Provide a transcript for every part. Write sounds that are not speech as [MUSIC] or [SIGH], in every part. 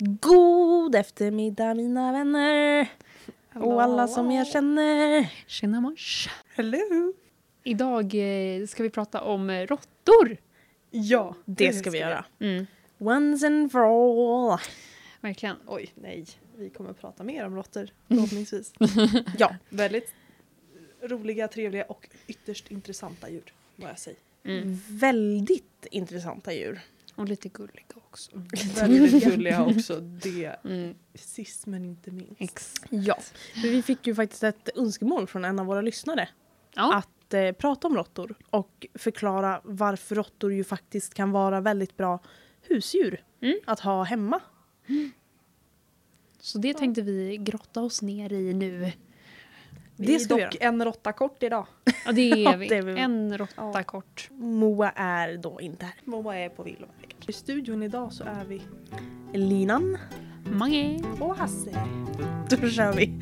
God eftermiddag mina vänner och alla som jag känner. Tjena mors! Hello! Idag eh, ska vi prata om eh, råttor. Ja, det ska vi göra. Mm, Once and for all. verkligen. Oj, nej. Vi kommer att prata mer om råttor förhoppningsvis. [LAUGHS] Ja, Väldigt roliga, trevliga och ytterst intressanta djur. Vad jag säger. Mm. väldigt intressanta djur. Och lite gulliga också. [LAUGHS] Väldigt gulliga också. Det Mm. sist men inte minst. Ex. Ja, för vi fick ju faktiskt ett önskemål från en av våra lyssnare Ja. att eh, prata om råttor och förklara varför råttor ju faktiskt kan vara väldigt bra husdjur Mm. att ha hemma. Så det tänkte vi grotta oss ner i nu. Vi Det är ska vi dock en råtta kort idag. Ja, det är vi. det är vi. En råtta Ja. kort. Moa är då inte här. Moa är på villovägar. I studion idag så är vi Linan, Mange. och Hasse. då kör vi.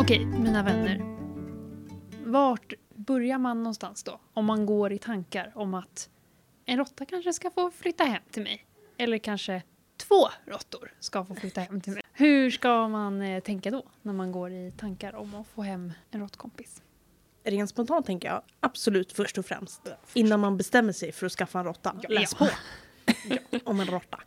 Okej, mina vänner. Vart börjar man någonstans då? Om man går i tankar om att en råtta kanske ska få flytta hem till mig. Eller kanske två råttor ska få flytta hem till mig. Hur ska man eh, tänka då när man går i tankar om att få hem en råttkompis? Rent spontant tänker jag absolut först och främst innan man bestämmer sig för att skaffa en råtta. Ja. Läs Ja. på [LAUGHS] om en råtta.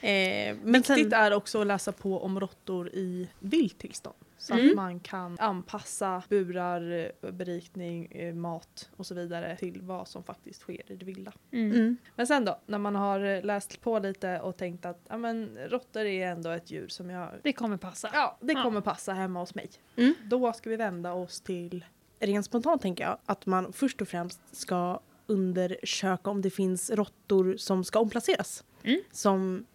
Eh, men Viktigt sen, är också att läsa på om råttor i vilt tillstånd. Så Mm. att man kan anpassa burar, eh, berikning, eh, mat och så vidare till vad som faktiskt sker i det vilda. Mm. mm, Men sen då, när man har eh, läst på lite och tänkt att ja, men, råttor är ändå ett djur som jag... Det kommer passa. Ja, det Ja. kommer passa hemma hos mig. Mm. Då ska vi vända oss till... rent spontant tänker jag att man först och främst ska undersöka om det finns råttor som ska omplaceras. Mm. Som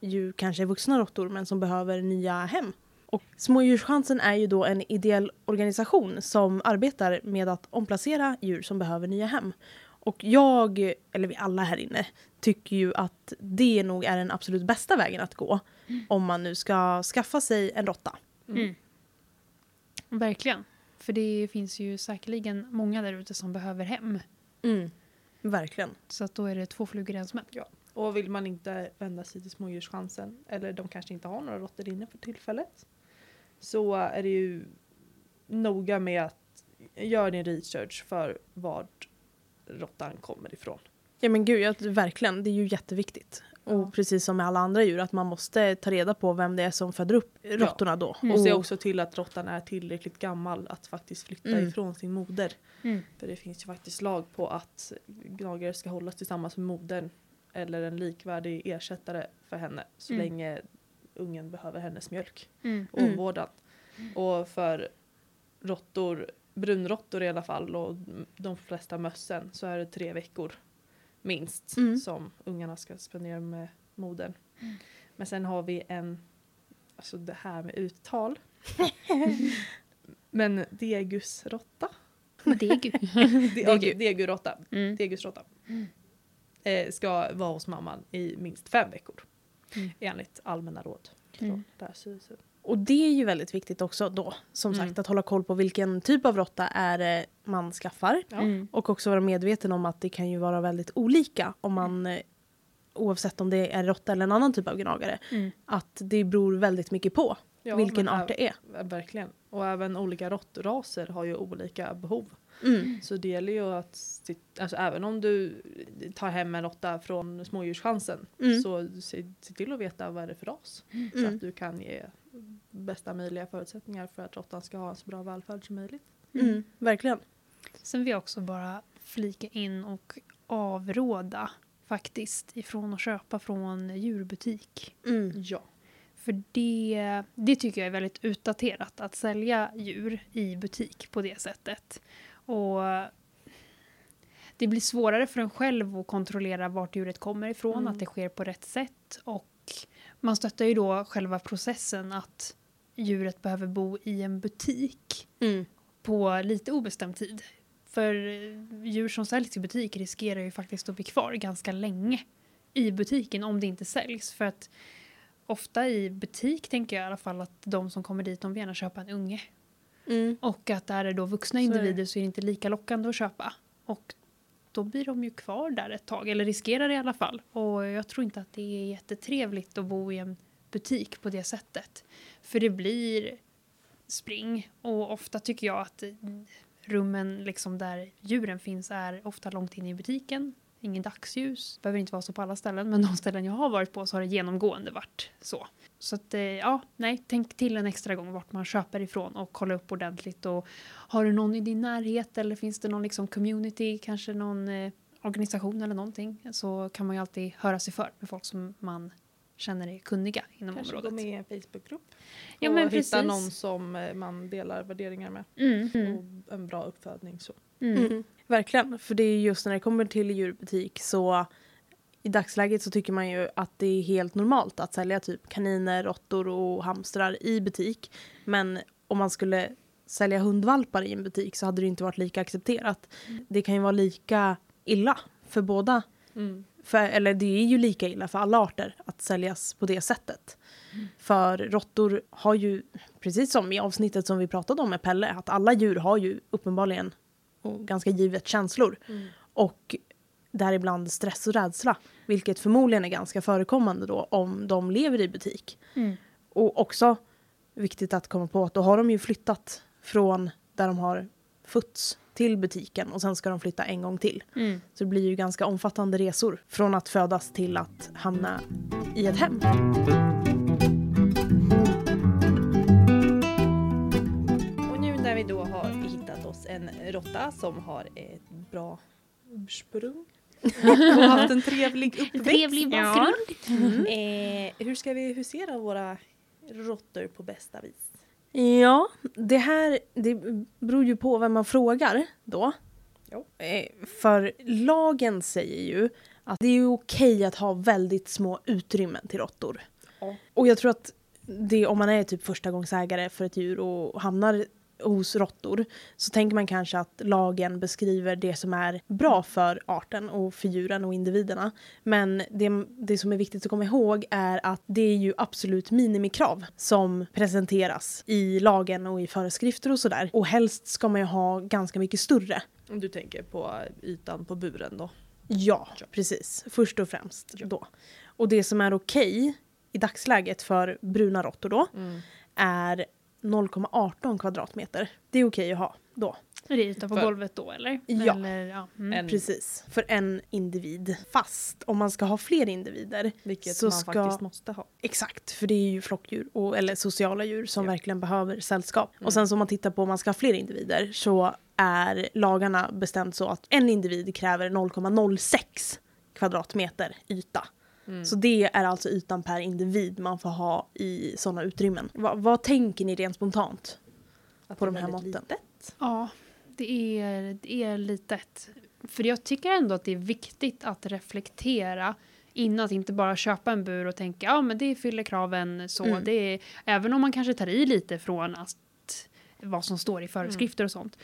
ju kanske är vuxna råttor men som behöver nya hem. Och Smådjurschansen är ju då en ideell organisation som arbetar med att omplacera djur som behöver nya hem. Och jag, eller vi alla här inne, tycker ju att det nog är den absolut bästa vägen att gå om man nu ska skaffa sig en råtta. Mm. Verkligen. För det finns ju säkerligen många där ute som behöver hem. Mm. Verkligen. Så att då är det två flugor i en smäll. Och vill man inte vända sig till smådjurschansen eller de kanske inte har några råttor inne för tillfället så är det ju noga med att göra din research för vart råttan kommer ifrån. Ja men gud, ja, verkligen. Det är ju jätteviktigt. Ja. Och precis som med alla andra djur, att man måste ta reda på vem det är som föder upp råttorna då. Mm. Och se också till att råttan är tillräckligt gammal att faktiskt flytta Mm. ifrån sin moder. Mm. För det finns ju faktiskt lag på att gnagare ska hållas tillsammans med modern eller en likvärdig ersättare för henne så Mm. länge ungen behöver hennes mjölk Mm. och Mm. omvårdnad. Och för råttor, brunråttor i alla fall och de flesta mössen så är det tre veckor minst Mm. som ungarna ska spendera med modern. Men sen har vi en, alltså det här med uttal. [LAUGHS] Men degusråtta. Degu. De, [LAUGHS] Degu. okej, Deguråtta. Mm. Degusråtta. Eh, ska vara hos mamman i minst fem veckor. Mm. Enligt allmänna råd Mm. Och det är ju väldigt viktigt också då, som Mm. sagt, att hålla koll på vilken typ av råtta är det man skaffar. Ja. Mm. Och också vara medveten om att det kan ju vara väldigt olika om man, eh, oavsett om det är råtta eller en annan typ av gnagare, Mm. att det beror väldigt mycket på Ja, vilken art det är. Verkligen. Och även olika råttraser har ju olika behov. Mm. Så det gäller ju att, alltså även om du tar hem en råtta från smådjurschansen Mm. så se, se till att veta vad det är för ras. Så Mm. att du kan ge bästa möjliga förutsättningar för att råttan ska ha en så bra välfärd som möjligt. Mm. Verkligen. Sen vill jag också bara flika in och avråda faktiskt ifrån att köpa från djurbutik. Mm. Ja. För det, det tycker jag är väldigt utdaterat att sälja djur i butik på det sättet. Och det blir svårare för en själv att kontrollera vart djuret kommer ifrån, Mm. att det sker på rätt sätt. Och man stöttar ju då själva processen att djuret behöver bo i en butik Mm. på lite obestämd tid. För djur som säljs i butik riskerar ju faktiskt att bli kvar ganska länge i butiken om det inte säljs. För att ofta i butik tänker jag i alla fall att de som kommer dit de vill gärna köpa en unge. Mm. Och att är det då vuxna Så individer så är det inte lika lockande att köpa. Och då blir de ju kvar där ett tag, eller riskerar det i alla fall. Och jag tror inte att det är jättetrevligt att bo i en butik på det sättet. För det blir spring och ofta tycker jag att mm, rummen liksom där djuren finns är ofta långt in i butiken. Ingen dagsljus. Behöver inte vara så på alla ställen men de ställen jag har varit på så har det genomgående varit så. Så att eh, ja, nej, tänk till en extra gång vart man köper ifrån och kolla upp ordentligt. Och har du någon i din närhet eller finns det någon liksom community, kanske någon eh, organisation eller någonting så kan man ju alltid höra sig för med folk som man känner är kunniga inom Kanske gå området. med i en Facebookgrupp. Ja, och men hitta precis. någon som eh, man delar värderingar med. Mm, mm, Och en bra uppfödning så. mm. Mm. Verkligen, för det är just när det kommer till djurbutik så i dagsläget så tycker man ju att det är helt normalt att sälja typ kaniner, råttor och hamstrar i butik. Men om man skulle sälja hundvalpar i en butik så hade det inte varit lika accepterat. Det kan ju vara lika illa för båda för, eller det är ju lika illa för alla arter att säljas på det sättet. För råttor har ju, precis som i avsnittet som vi pratade om med Pelle, att alla djur har ju uppenbarligen och ganska givet känslor. Och däribland stress och rädsla, vilket förmodligen är ganska förekommande då om de lever i butik. Mm. Och också viktigt att komma på att då har de ju flyttat från där de har fötts till butiken och sen ska de flytta en gång till. Mm. Så det blir ju ganska omfattande resor från att födas till att hamna i ett hem. Och nu när vi då har hittat oss en råtta som har ett bra ursprung [LAUGHS] och haft en trevlig uppväxt. Trevlig bakgrund. Eh, hur ska vi husera våra råttor på bästa vis? Ja, det här det beror ju på vem man frågar då. Jo. Eh, För lagen säger ju att det är okej att ha väldigt små utrymmen till råttor. Ja. Och jag tror att det, om man är typ förstagångsägare för ett djur och hamnar hos råttor så tänker man kanske att lagen beskriver det som är bra för arten och för djuren och individerna. Men det, det som är viktigt att komma ihåg är att det är ju absolut minimikrav som presenteras i lagen och i föreskrifter och sådär. Och helst ska man ju ha ganska mycket större. Om du tänker på ytan på buren då. Ja, Ja. precis. Först och främst Ja. då. Och det som är okej i dagsläget för bruna råttor då är 0,18 kvadratmeter. Det är okej att ha då. Är det ytan på För- golvet då eller? Ja. Eller, ja. Mm. En- Precis. För en individ. Fast om man ska ha fler individer Vilket så man ska... faktiskt måste ha. Exakt, för det är ju flockdjur och, eller sociala djur som Ja. verkligen behöver sällskap. Mm. Och sen så om man tittar på om man ska ha fler individer så är lagarna bestämt så att en individ kräver 0,06 kvadratmeter yta. Mm. Så det är alltså ytan per individ man får ha i sådana utrymmen. Va, vad tänker ni rent spontant? Att på de här måtten. litet. Ja, det är, det är litet. För jag tycker ändå att det är viktigt att reflektera innan att inte bara köpa en bur och tänka ja men det fyller kraven så. Mm. Det är, även om man kanske tar i lite från att, vad som står i föreskrifter och sånt.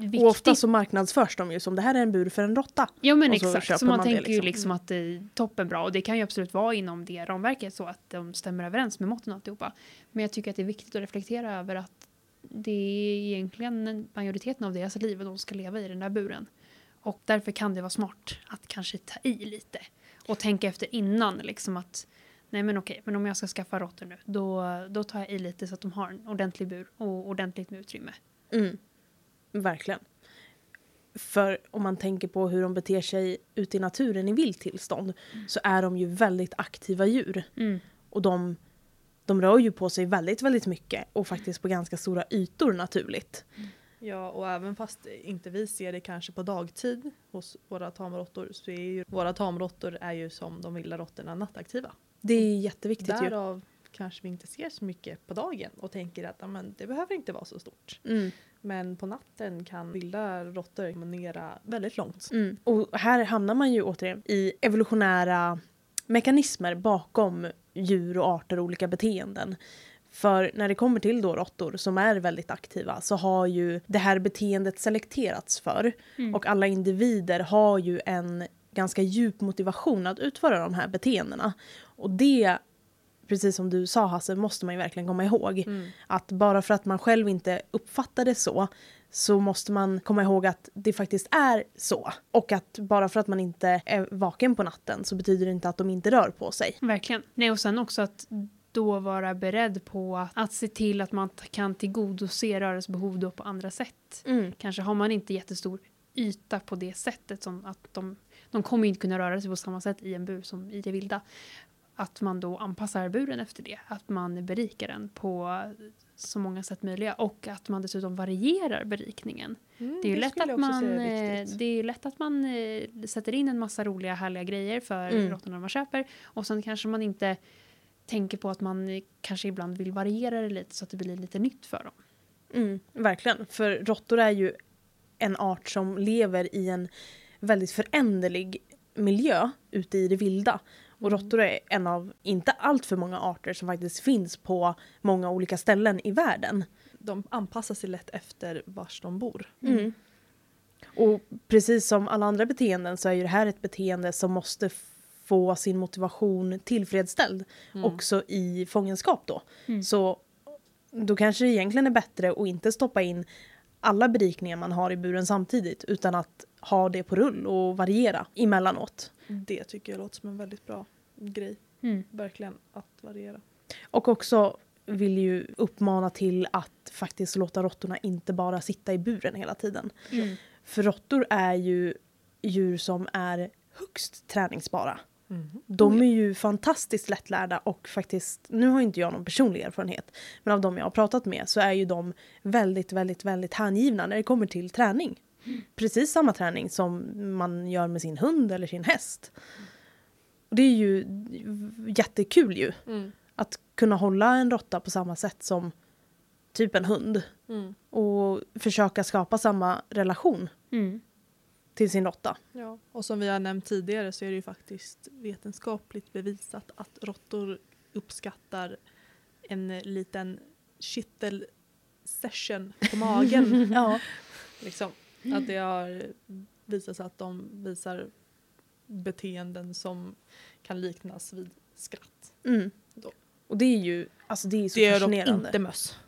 Viktigt. Och ofta så marknadsförs de ju som det här är en bur för en råtta. Ja men och så exakt, så, man, man tänker ju liksom. liksom att det är toppenbra och det kan ju absolut vara inom det ramverket så att de stämmer överens med måtten och alltihopa. Men jag tycker att det är viktigt att reflektera över att det är egentligen majoriteten av deras liv och de ska leva i den där buren. Och därför kan det vara smart att kanske ta i lite och tänka efter innan liksom att nej men okej, men om jag ska skaffa råttor nu då, då tar jag i lite så att de har en ordentlig bur och ordentligt med utrymme. Mm. Verkligen. För om man tänker på hur de beter sig ute i naturen i vilt tillstånd så är de ju väldigt aktiva djur. Mm. Och de, de rör ju på sig väldigt, väldigt mycket och faktiskt på ganska stora ytor naturligt. Ja, och även fast inte vi ser det kanske på dagtid hos våra tamråttor så är ju våra tamråttor är ju som de vilda råttorna nattaktiva. Det är jätteviktigt ju. Därav kanske vi inte ser så mycket på dagen och tänker att ja, men, det behöver inte vara så stort. Mm. Men på natten kan vilda råttor promenera väldigt långt. Mm. Och här hamnar man ju återigen i evolutionära mekanismer bakom djur och arter och olika beteenden. För när det kommer till då råttor som är väldigt aktiva så har ju det här beteendet selekterats för Mm. och alla individer har ju en ganska djup motivation att utföra de här beteendena. Och det precis som du sa Hasse, måste man ju verkligen komma ihåg. Mm. Att bara för att man själv inte uppfattar det så, så måste man komma ihåg att det faktiskt är så. Och att bara för att man inte är vaken på natten så betyder det inte att de inte rör på sig. Verkligen. Nej, och sen också att då vara beredd på att, att se till att man kan tillgodose rörelsebehov då på andra sätt. Mm. Kanske har man inte jättestor yta på det sättet som att de, de kommer inte kunna röra sig på samma sätt i en bur som i det vilda. Att man då anpassar buren efter det. Att man berikar den på så många sätt möjliga och att man dessutom varierar berikningen. Mm, Det är ju lätt skulle att, man, eh, det är lätt att man eh, sätter in en massa roliga härliga grejer för Mm. råttorna man köper och sen kanske man inte tänker på att man eh, kanske ibland vill variera det lite så att det blir lite nytt för dem. Mm, verkligen, för råttor är ju en art som lever i en väldigt föränderlig miljö ute i det vilda. Och Mm. råttor är en av inte allt för många arter som faktiskt finns på många olika ställen i världen. De anpassar sig lätt efter vars de bor. Mm. Och precis som alla andra beteenden så är ju det här ett beteende som måste få sin motivation tillfredsställd Mm. också i fångenskap då. Mm. Så då kanske det egentligen är bättre att inte stoppa in alla berikningar man har i buren samtidigt utan att ha det på rull och variera emellanåt. Det tycker jag låter som en väldigt bra grej. Mm. Verkligen att variera. Och också vill ju uppmana till att faktiskt låta råttorna inte bara sitta i buren hela tiden. Mm. För råttor är ju djur som är högst träningsbara. Mm. De Oh är ju fantastiskt lättlärda och faktiskt, nu har inte jag någon personlig erfarenhet, men av de jag har pratat med så är ju de väldigt, väldigt, väldigt hängivna när det kommer till träning. Precis samma träning som man gör med sin hund eller sin häst. Och det är ju jättekul ju, Mm. att kunna hålla en råtta på samma sätt som typ en hund Mm. och försöka skapa samma relation Mm. till sin råtta. Ja. Och som vi har nämnt tidigare så är det ju faktiskt vetenskapligt bevisat att råttor uppskattar en liten kittel session på magen. [LAUGHS] Ja. liksom. Att det har visat sig att de visar beteenden som kan liknas vid skratt. Mm. Då. Och det är ju alltså det är så Det gör dock fascinerande. inte möss.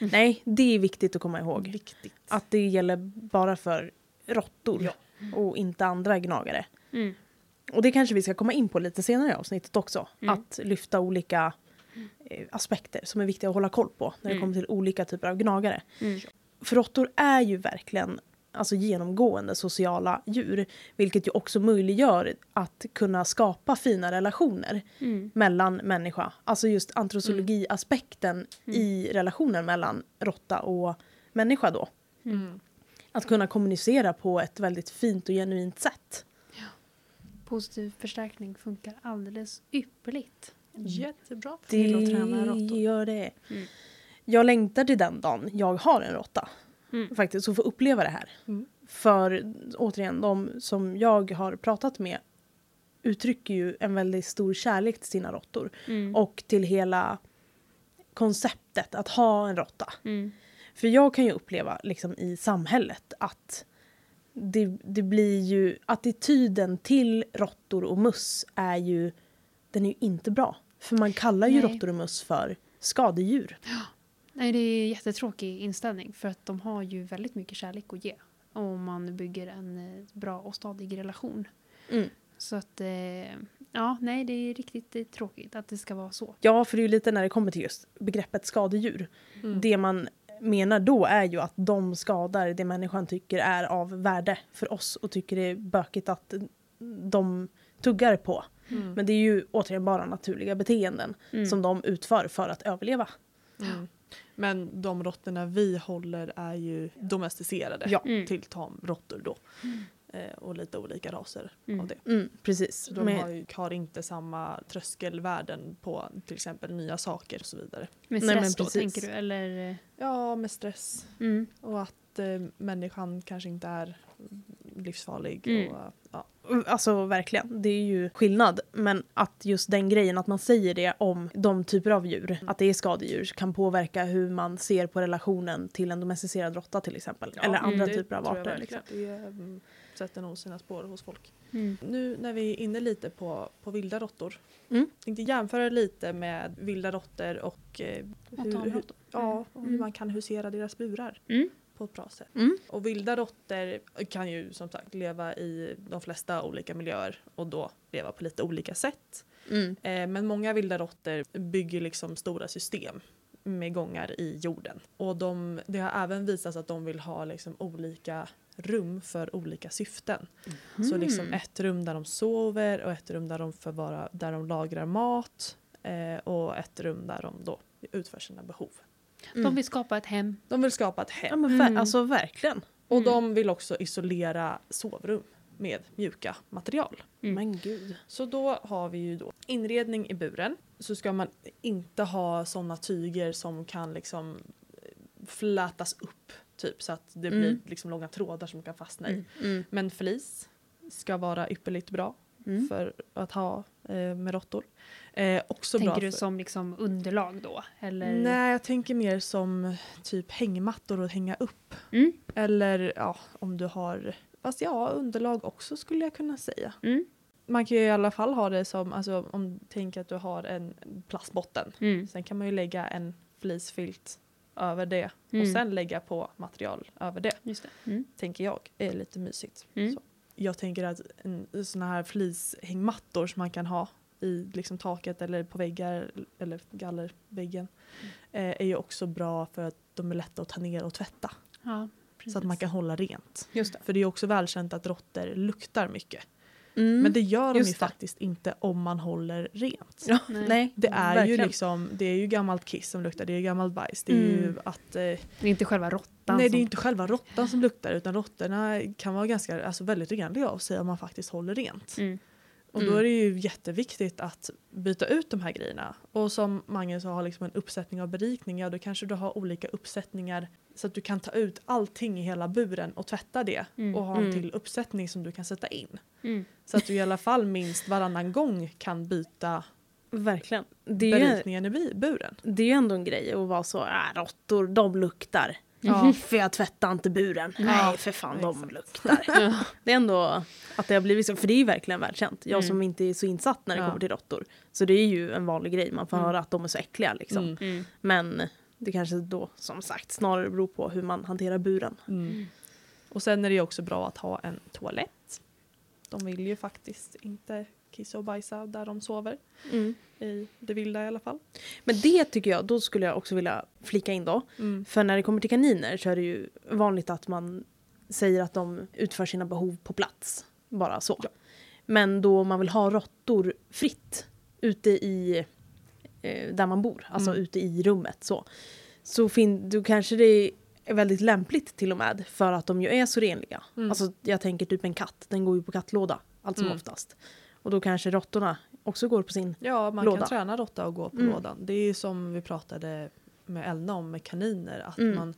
Nej, det är viktigt att komma ihåg. Viktigt. Att det gäller bara för råttor Ja. och inte andra gnagare. Mm. Och det kanske vi ska komma in på lite senare i avsnittet också. Mm. Att lyfta olika eh, aspekter som är viktiga att hålla koll på när det Mm. kommer till olika typer av gnagare. Mm. För råttor är ju verkligen alltså genomgående sociala djur. Vilket ju också möjliggör att kunna skapa fina relationer Mm. mellan människa. Alltså just antropologiaspekten Mm. i relationen mellan råtta och människa då. Mm. Att kunna kommunicera på ett väldigt fint och genuint sätt. Positiv förstärkning funkar alldeles ypperligt. Jättebra. Det Till att träna råttor. gör det. Mm. Jag längtar till den dagen jag har en råtta. Mm. Faktiskt, och få uppleva det här. Mm. För återigen, de som jag har pratat med uttrycker ju en väldigt stor kärlek till sina råttor. Mm. Och till hela konceptet att ha en råtta. Mm. För jag kan ju uppleva liksom i samhället att det, det blir ju attityden till råttor och möss är ju den är ju inte bra. För man kallar ju råttor och möss för skadedjur. Nej, det är en jättetråkig inställning för att de har ju väldigt mycket kärlek att ge. Om man bygger en eh, bra och stadig relation. Mm. Så att, eh, ja, nej, det är riktigt eh, tråkigt att det ska vara så. Ja, för det är ju lite när det kommer till just begreppet skadedjur. Mm. Det man menar då är ju att de skadar det människan tycker är av värde för oss och tycker det är bökigt att de tuggar på. Mm. Men det är ju återigen bara naturliga beteenden Mm. som de utför för att överleva. Mm. Men de råttorna vi håller är ju domesticerade Ja. Mm. till tamråttor då. Eh, och lite olika raser Mm. av det. Mm, precis. De Men- har, ju, har inte samma tröskelvärden på till exempel nya saker och så vidare. Med Nej, stress men då, precis. tänker du? Eller? Ja, med stress Mm. och att eh, människan kanske inte är livsfarlig. Mm. Och, ja. Alltså verkligen, det är ju skillnad. Men att just den grejen, att man säger det om de typer av djur, att det är skadedjur, kan påverka hur man ser på relationen till en domesticerad råtta till exempel. Eller Ja, andra det typer av jag arter. Liksom. Det mm, sätter nog sina spår hos folk. Mm. Nu när vi är inne lite på, på vilda råttor. Mm. Tänkte jämföra lite med vilda råttor och eh, Och hur, hur, ja, och hur Mm. man kan husera deras burar Mm. På ett bra sätt. Mm. Och vilda råttor kan ju som sagt leva i de flesta olika miljöer och då leva på lite olika sätt. Mm. Eh, men många vilda råttor bygger liksom stora system med gångar i jorden. Och de, det har även visats att de vill ha liksom olika rum för olika syften. Så liksom ett rum där de sover och ett rum där de, förvara, där de lagrar mat eh, och ett rum där de då utför sina behov. De vill skapa ett hem. De vill skapa ett Ja hem men ver- Mm. alltså verkligen. och Mm. de vill också isolera sovrum med mjuka material. Mm. Men gud. Så då har vi ju då inredning i buren. Så ska man inte ha sådana tyger som kan liksom eh, flätas upp typ så att det Mm. blir liksom långa trådar som kan fastna i. Mm. Mm. Men flis ska vara ypperligt bra Mm. för att ha med råttor. Eh, också bra Tänker du för... som liksom underlag då? Eller? Nej, jag tänker mer som typ hängmattor att hänga upp. Mm. Eller ja, om du har, fast ja, underlag också skulle jag kunna säga. Mm. Man kan ju i alla fall ha det som, alltså om du tänker att du har en plastbotten. Mm. Sen kan man ju lägga en fleecefilt över det och Mm. sen lägga på material över det. Just det. Mm. Tänker jag är lite mysigt. Mm. Så. Jag tänker att en, såna här fleecehängmattor som man kan ha i liksom taket eller på väggar eller gallerväggen Mm. eh, är ju också bra för att de är lätta att ta ner och tvätta. Ja. Så att man kan hålla rent. Just det. För det är också välkänt att råttor luktar mycket. Mm. Men det gör de just ju det. faktiskt inte om man håller rent. Ja, Nej. Det är ju liksom, det är ju gammalt kiss som luktar, det är ju gammalt bajs. Det är ju Mm. att, eh, Det är inte själva råttan nej det som... är inte själva råttan som luktar utan råttorna kan vara ganska, alltså väldigt renliga av sig om man faktiskt håller rent. Mm. Och då Mm. är det ju jätteviktigt att byta ut de här grejerna. Och som Magnus har liksom en uppsättning av berikning, ja då kanske du har olika uppsättningar så att du kan ta ut allting i hela buren och tvätta det Mm. och ha en Mm. till uppsättning som du kan sätta in. Mm. Så att du i alla fall minst varannan gång kan byta Verkligen. Det är, ju, berikningen i bi- buren. det är ju ändå en grej att vara så, äh, råttor, de luktar. Ja. För jag tvättar inte buren. Nej, för fan, de exakt. luktar. [LAUGHS] Det är ändå att det har blivit så, för det är ju verkligen välkänt. Jag Mm. som inte är så insatt när det Ja. kommer till råttor. Så det är ju en vanlig grej, man får Mm. höra att de är så äckliga liksom. Mm. Mm. Men det kanske då, som sagt, snarare beror på hur man hanterar buren. Mm. Och sen är det ju också bra att ha en toalett. De vill ju faktiskt inte kissa och bajsa där de sover. I det vilda i alla fall. Men det tycker jag, då skulle jag också vilja flika in då. Mm. För när det kommer till kaniner så är det ju vanligt att man säger att de utför sina behov på plats. Bara så. Ja. Men då man vill ha råttor fritt ute i eh, där man bor, alltså Mm. ute i rummet så. Så fin- då kanske det är väldigt lämpligt till och med för att de ju är så renliga. Mm. Alltså jag tänker typ en katt, den går ju på kattlåda allt som Mm. oftast. Och då kanske råttorna också går på sin Ja, man Låda. kan träna råtta och gå på Mm. lådan. Det är ju som vi pratade med Elna om med kaniner. Att Mm. man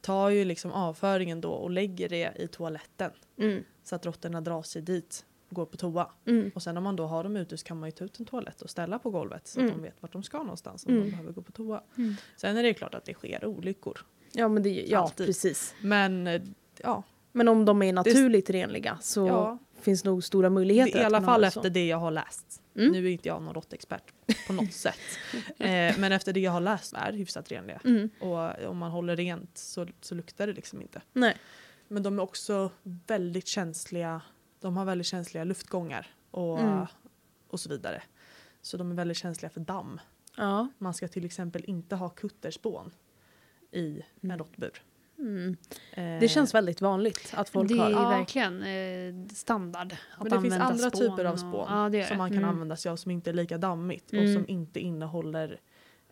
tar ju liksom avföringen då och lägger det i toaletten. mm. Så att råttorna drar sig dit går på toa. Mm. Och sen om man då har dem ute så kan man ju ta ut en toalett och ställa på golvet så Mm. att de vet vart de ska någonstans om Mm. de behöver gå på toa. Mm. Sen är det klart att det sker olyckor. Ja men det, ja Alltid. precis. Men eh, ja, Men om de är naturligt renliga så ja finns nog stora det möjligheter. i alla fall det efter det jag har läst. Mm. Nu är inte jag någon råttexpert på något [LAUGHS] sätt. Eh, men efter det jag har läst är hyfsat renliga. Mm. Och om man håller rent så, så luktar det liksom inte. Nej. Men de är också väldigt känsliga. De har väldigt känsliga luftgångar och, Mm. och så vidare. Så de är väldigt känsliga för damm. Ja. Man ska till exempel inte ha kutterspån i en Mm. råttbur. Mm. Eh, Det känns väldigt vanligt att folk det är har. Ja. verkligen eh, standard. Att men det finns andra typer av och- spån ja, det gör som det. man kan Mm. använda sig av som inte är lika dammigt Mm. och som inte innehåller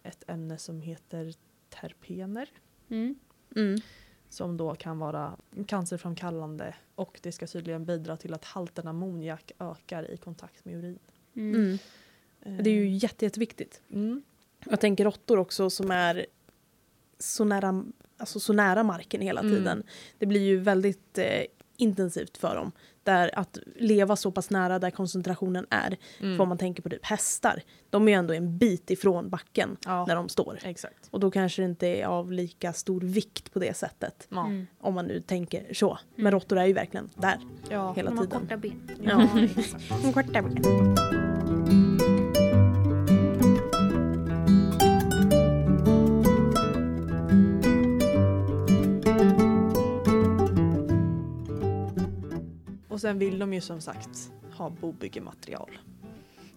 ett ämne som heter terpener. Som då kan vara cancerframkallande och det ska tydligen bidra till att halten ammoniak ökar i kontakt med urin. Mm. Mm. Eh, Det är ju jätte, jätteviktigt. mm. Jag tänker råttor också som är så nära, alltså så nära marken hela Mm. tiden. Det blir ju väldigt eh, intensivt för dem. Där att leva så pass nära där koncentrationen är. Mm. För om man tänker på typ hästar, de är ju ändå en bit ifrån backen Ja, när de står. exakt. Och då kanske det inte är av lika stor vikt på det sättet. Ja. Mm. Om man nu tänker så. Men råttor är ju verkligen där Ja. hela De har tiden. korta ben. Ja. [LAUGHS] Korta ben. Och sen vill de ju som sagt ha bobyggematerial.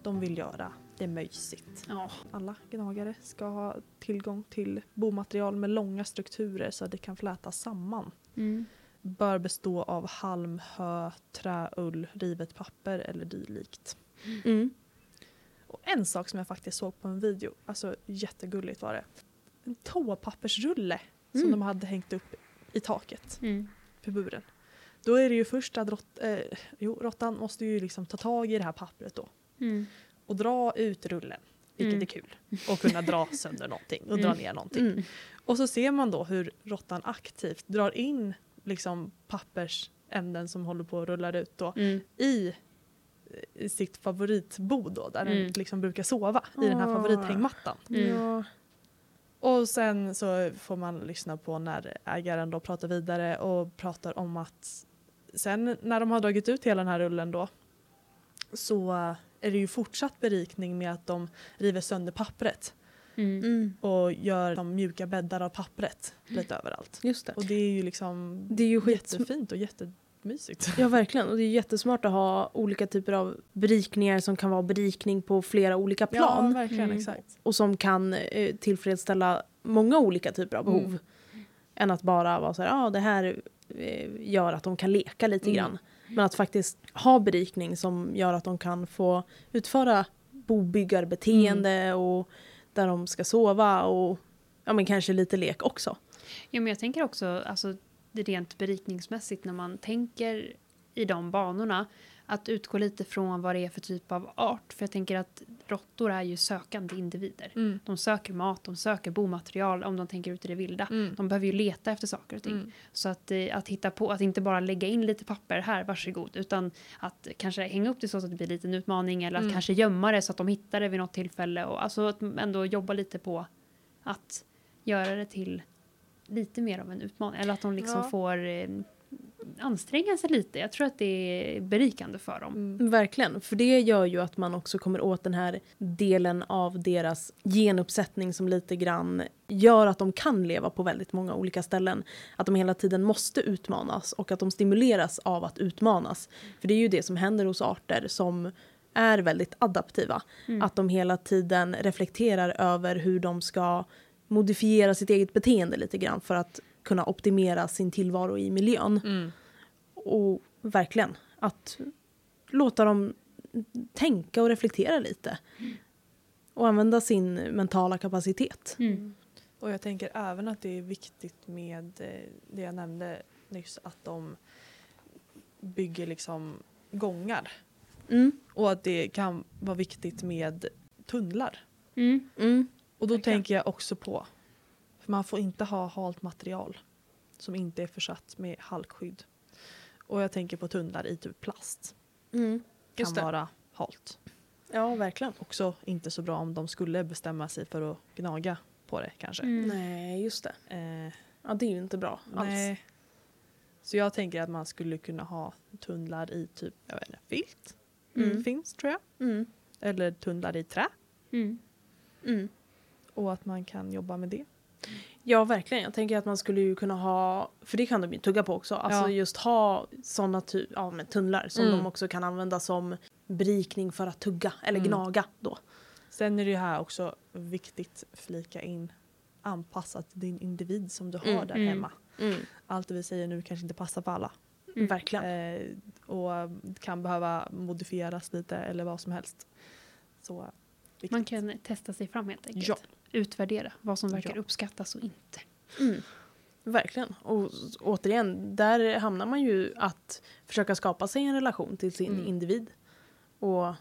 De vill göra det mysigt. Ja. Alla gnagare ska ha tillgång till bomaterial med långa strukturer så att det kan flätas samman. Mm. Bör bestå av halm, hö, trä, ull, rivet papper eller dylikt. Mm. Och en sak som jag faktiskt såg på en video, alltså jättegulligt var det. En toapappersrulle som Mm. de hade hängt upp i taket Mm. på buren. Då är det ju först att rott, eh, jo, råttan måste ju liksom ta tag i det här pappret då Mm. och dra ut rullen. Vilket Mm. är kul. Och kunna dra sönder någonting och dra Mm. ner någonting. Mm. Och så ser man då hur råttan aktivt drar in liksom pappersämnen som håller på att rulla ut då Mm. i i sitt favoritbo då, där Mm. den liksom brukar sova i den här favorithängmattan. Mm. Ja. Och sen så får man lyssna på när ägaren då pratar vidare och pratar om att sen när de har dragit ut hela den här rullen då så är det ju fortsatt berikning med att de river sönder pappret Mm. Mm. och gör de mjuka bäddar av pappret lite överallt. Just det. Och det är ju liksom Det är ju jättefint och jättemysigt. Ja, verkligen. Och det är jättesmart att ha olika typer av berikningar som kan vara berikning på flera olika plan. Ja, verkligen Mm. exakt. och som kan eh, tillfredsställa många olika typer av behov. Mm. Än att bara vara så här, ja ah, det här gör att de kan leka lite Mm. grann. Men att faktiskt ha berikning som gör att de kan få utföra bobyggarbeteende Mm. och där de ska sova och ja men kanske lite lek också. Ja, men jag tänker också alltså, det rent berikningsmässigt när man tänker i de banorna att utgå lite från vad det är för typ av art. För jag tänker att råttor är ju sökande individer. Mm. De söker mat, de söker bomaterial om de tänker ut i det vilda. Mm. De behöver ju leta efter saker och ting. Mm. Så att, eh, att hitta på, att inte bara lägga in lite papper här, varsågod, utan att kanske hänga upp det så att det blir lite en utmaning eller att Mm. kanske gömma det så att de hittar det vid något tillfälle och alltså att ändå jobba lite på att göra det till lite mer av en utmaning eller att de liksom Ja. får eh, anstränga sig lite. Jag tror att det är berikande för dem. Mm. Verkligen, för det gör ju att man också kommer åt den här delen av deras genuppsättning som lite grann gör att de kan leva på väldigt många olika ställen. Att de hela tiden måste utmanas och att de stimuleras av att utmanas. För det är ju det som händer hos arter som är väldigt adaptiva. Mm. Att de hela tiden reflekterar över hur de ska modifiera sitt eget beteende lite grann för att kunna optimera sin tillvaro i miljön. Mm. Och verkligen, att låta dem tänka och reflektera lite. Och använda sin mentala kapacitet. Mm. Och jag tänker även att det är viktigt med eh, det jag nämnde nyss att de bygger liksom gångar. Mm. Och att det kan vara viktigt med tunnlar. Mm. Mm. Och då Verkligen. tänker jag också på, för man får inte ha halt material som inte är försatt med halkskydd. Och jag tänker på tunnlar i typ plast. Mm. Kan vara halt. Ja, verkligen. Också inte så bra om de skulle bestämma sig för att gnaga på det kanske. Mm. Nej, just det. Eh, Ja, det är ju inte bra alls. nej. Så jag tänker att man skulle kunna ha tunnlar i typ, jag vet inte, filt? Mm. Finns tror jag. Mm. Eller tunnlar i trä. Mm. Mm. Och att man kan jobba med det. Ja, verkligen. Jag tänker att man skulle ju kunna ha, för det kan de ju tugga på också, alltså Ja. just ha sådana ty- ja, men tunnlar som Mm. de också kan använda som berikning för att tugga eller Mm. gnaga då. Sen är det ju här också viktigt flika in anpassat till din individ som du har Mm, där mm. hemma. Mm. Allt det vi säger nu kanske inte passar för alla. Mm. Verkligen. Eh, och kan behöva modifieras lite eller vad som helst. Så viktigt. Man kan testa sig fram helt enkelt. Ja. Utvärdera vad som verkar Ja. uppskattas och inte. Mm. Verkligen. Och återigen, där hamnar man ju att försöka skapa sig en relation till sin Mm. individ. Och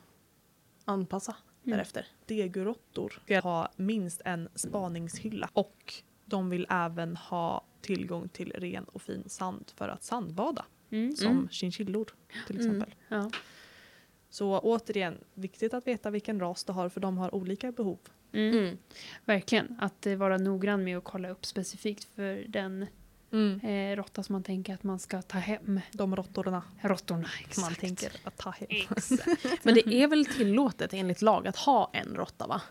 anpassa Mm. därefter. Degerråttor ska ha minst en spaningshylla och de vill även ha tillgång till ren och fin sand för att sandbada. Mm. som Mm. chinchillor till Mm. exempel. Ja. Så återigen, viktigt att veta vilken ras du har för de har olika behov. Mm. Mm. Verkligen. Att eh, vara noggrann med att kolla upp specifikt för den eh, råtta som man tänker att man ska ta hem. De råttorna Råttorna, [LAUGHS] exakt. man tänker att ta hem. Exakt. Men det är väl tillåtet enligt lag att ha en råtta va?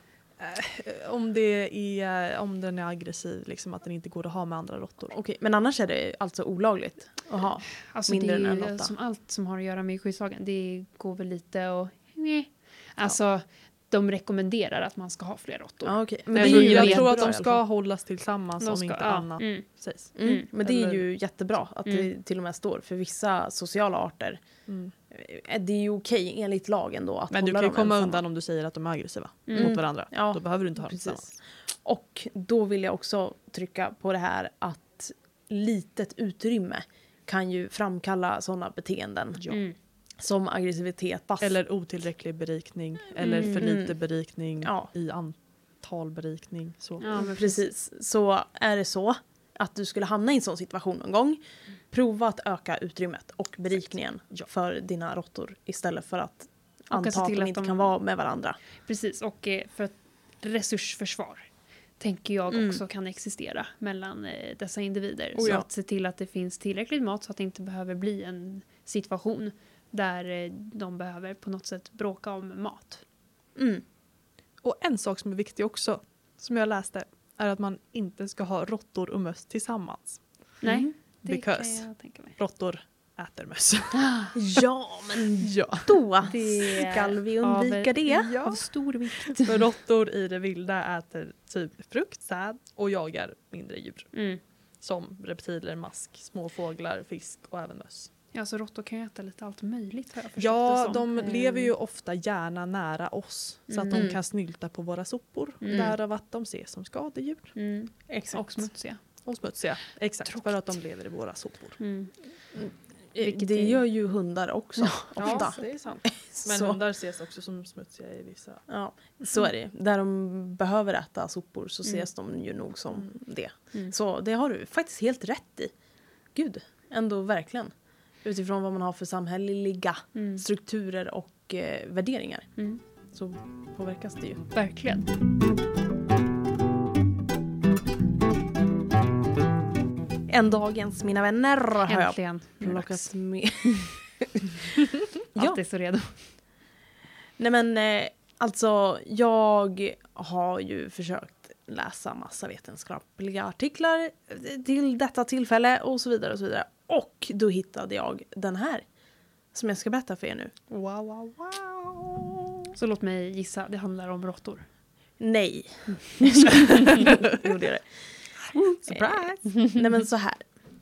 Eh, Om, det är, om den är aggressiv, liksom att den inte går att ha med andra råttor. Okej, men annars är det alltså olagligt att ha? Alltså Mindre det än en råtta. som allt som har att göra med skyddslagen. Det går väl lite och... Nej. Alltså, de rekommenderar att man ska ha fler råttor. Ja, okej. Men Men det jag är ju jag tror att de ska hållas tillsammans De om ska- inte ja, annat Mm, sägs. Mm. Mm. Men det är ju jättebra att det till och med står för vissa sociala arter. Mm. eh, Det är ju okej enligt lagen då att Men du kan ju komma ensamma. undan om du säger att de är aggressiva Mm. mot varandra. Ja, Då behöver du inte ha dem tillsammans. Och då vill jag också trycka på det här att litet utrymme kan ju framkalla sådana beteenden Ja. Mm. som aggressivitet. Pass. Eller otillräcklig berikning eller för Mm. lite berikning Ja. i antal berikning. Så. Ja, men Precis. Så är det så att du skulle hamna i en sån situation någon gång, prova att öka utrymmet och berikningen Ja. för dina råttor istället för att Och anta att till de att inte de- kan vara med varandra. Precis, och eh, för att resursförsvar tänker jag Mm. också kan existera mellan eh, dessa individer. Oh så ja. att se till att det finns tillräckligt mat så att det inte behöver bli en situation där eh, de behöver på något sätt bråka om mat. Mm. Och en sak som är viktig också, som jag läste, är att man inte ska ha råttor och möss tillsammans. Nej, det Because. kan jag tänka mig. Råttor äter möss. [GASPS] Ja, men [LAUGHS] ja. då Det skall vi av- undvika det. Av ja. stor vikt. För råttor i det vilda äter typ frukt, säd och jagar mindre djur. Mm. Som reptiler, mask, små fåglar, fisk och även möss. Ja, så råttor kan ju äta lite allt möjligt har jag förstått Ja, det som. de Eh, lever ju ofta gärna nära oss så att de Mm. kan snylta på våra sopor. Mm. Därav att de ses som skadedjur. Mm. Exakt. Och smutsiga. Och smutsiga. Exakt, Tråkigt. för att de lever i våra sopor. Mm. Eh, Vilket det är- gör ju hundar också [LAUGHS] ofta. det är sant. [LAUGHS] Men så, hundar ses också som smutsiga i vissa. ja, så är det. Där de behöver äta sopor så Mm. ses de ju nog som Mm. det. Mm. Så det har du faktiskt helt rätt i. Gud, ändå verkligen. Utifrån vad man har för samhälleliga Mm. strukturer och eh, värderingar Mm. så påverkas det ju. Verkligen. En dagens mina vänner har jag Äntligen. plockat med. [LAUGHS] ja, Alltid så redo. nej men eh, alltså jag har ju försökt läsa massa vetenskapliga artiklar till detta tillfälle och så vidare och så vidare. Och då hittade jag den här som jag ska berätta för er nu. Wow, wow, wow. Så låt mig gissa, det handlar om råttor. Nej. [LAUGHS] Gjorde jag det. Surprise! Nej men så här.